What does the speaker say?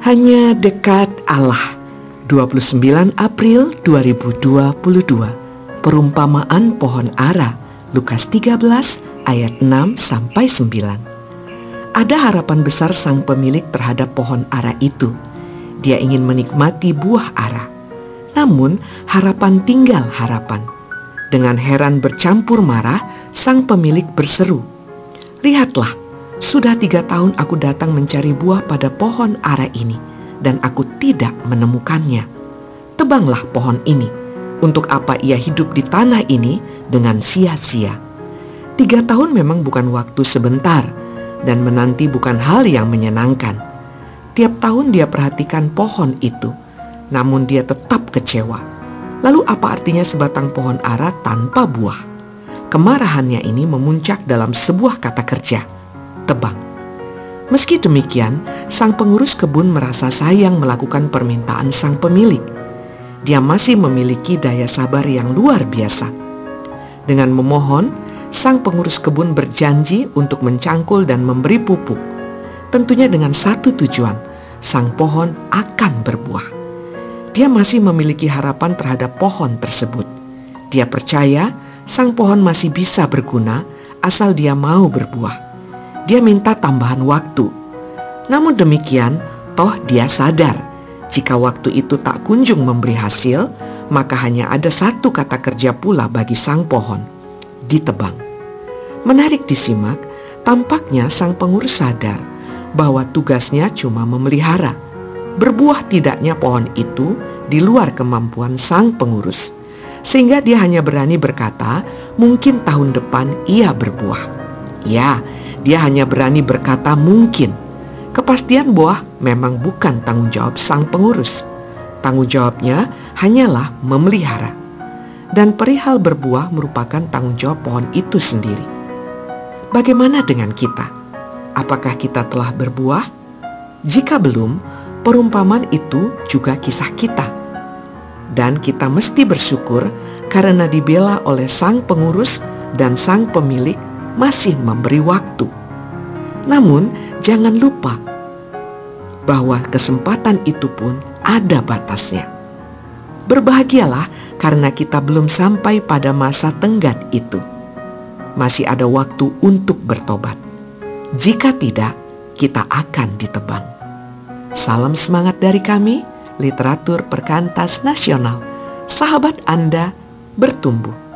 Hanya dekat Allah. 29 April 2022 Perumpamaan pohon ara Lukas 13 ayat 6 sampai 9 Ada harapan besar sang pemilik terhadap pohon ara itu. Dia ingin menikmati buah ara. Namun harapan tinggal harapan. Dengan heran bercampur marah Sang pemilik berseru Lihatlah sudah tiga tahun aku datang mencari buah pada pohon ara ini, dan aku tidak menemukannya. Tebanglah pohon ini. Untuk apa ia hidup di tanah ini dengan sia-sia? Tiga tahun memang bukan waktu sebentar, dan menanti bukan hal yang menyenangkan. Tiap tahun dia perhatikan pohon itu, namun dia tetap kecewa. Lalu apa artinya sebatang pohon ara tanpa buah? Kemarahannya ini memuncak dalam sebuah kata kerja – tebang. Meski demikian, sang pengurus kebun merasa sayang melakukan permintaan sang pemilik. Dia masih memiliki daya sabar yang luar biasa. Dengan memohon, sang pengurus kebun berjanji untuk mencangkul dan memberi pupuk. Tentunya dengan satu tujuan, sang pohon akan berbuah. Dia masih memiliki harapan terhadap pohon tersebut. Dia percaya sang pohon masih bisa berguna asal dia mau berbuah dia minta tambahan waktu. Namun demikian, toh dia sadar jika waktu itu tak kunjung memberi hasil, maka hanya ada satu kata kerja pula bagi sang pohon, ditebang. Menarik disimak, tampaknya sang pengurus sadar bahwa tugasnya cuma memelihara. Berbuah tidaknya pohon itu di luar kemampuan sang pengurus. Sehingga dia hanya berani berkata, mungkin tahun depan ia berbuah. Ya, dia hanya berani berkata mungkin. Kepastian buah memang bukan tanggung jawab sang pengurus. Tanggung jawabnya hanyalah memelihara. Dan perihal berbuah merupakan tanggung jawab pohon itu sendiri. Bagaimana dengan kita? Apakah kita telah berbuah? Jika belum, perumpamaan itu juga kisah kita. Dan kita mesti bersyukur karena dibela oleh sang pengurus dan sang pemilik masih memberi waktu. Namun, jangan lupa bahwa kesempatan itu pun ada batasnya. Berbahagialah karena kita belum sampai pada masa tenggat itu. Masih ada waktu untuk bertobat. Jika tidak, kita akan ditebang. Salam semangat dari kami, literatur perkantas nasional. Sahabat Anda bertumbuh.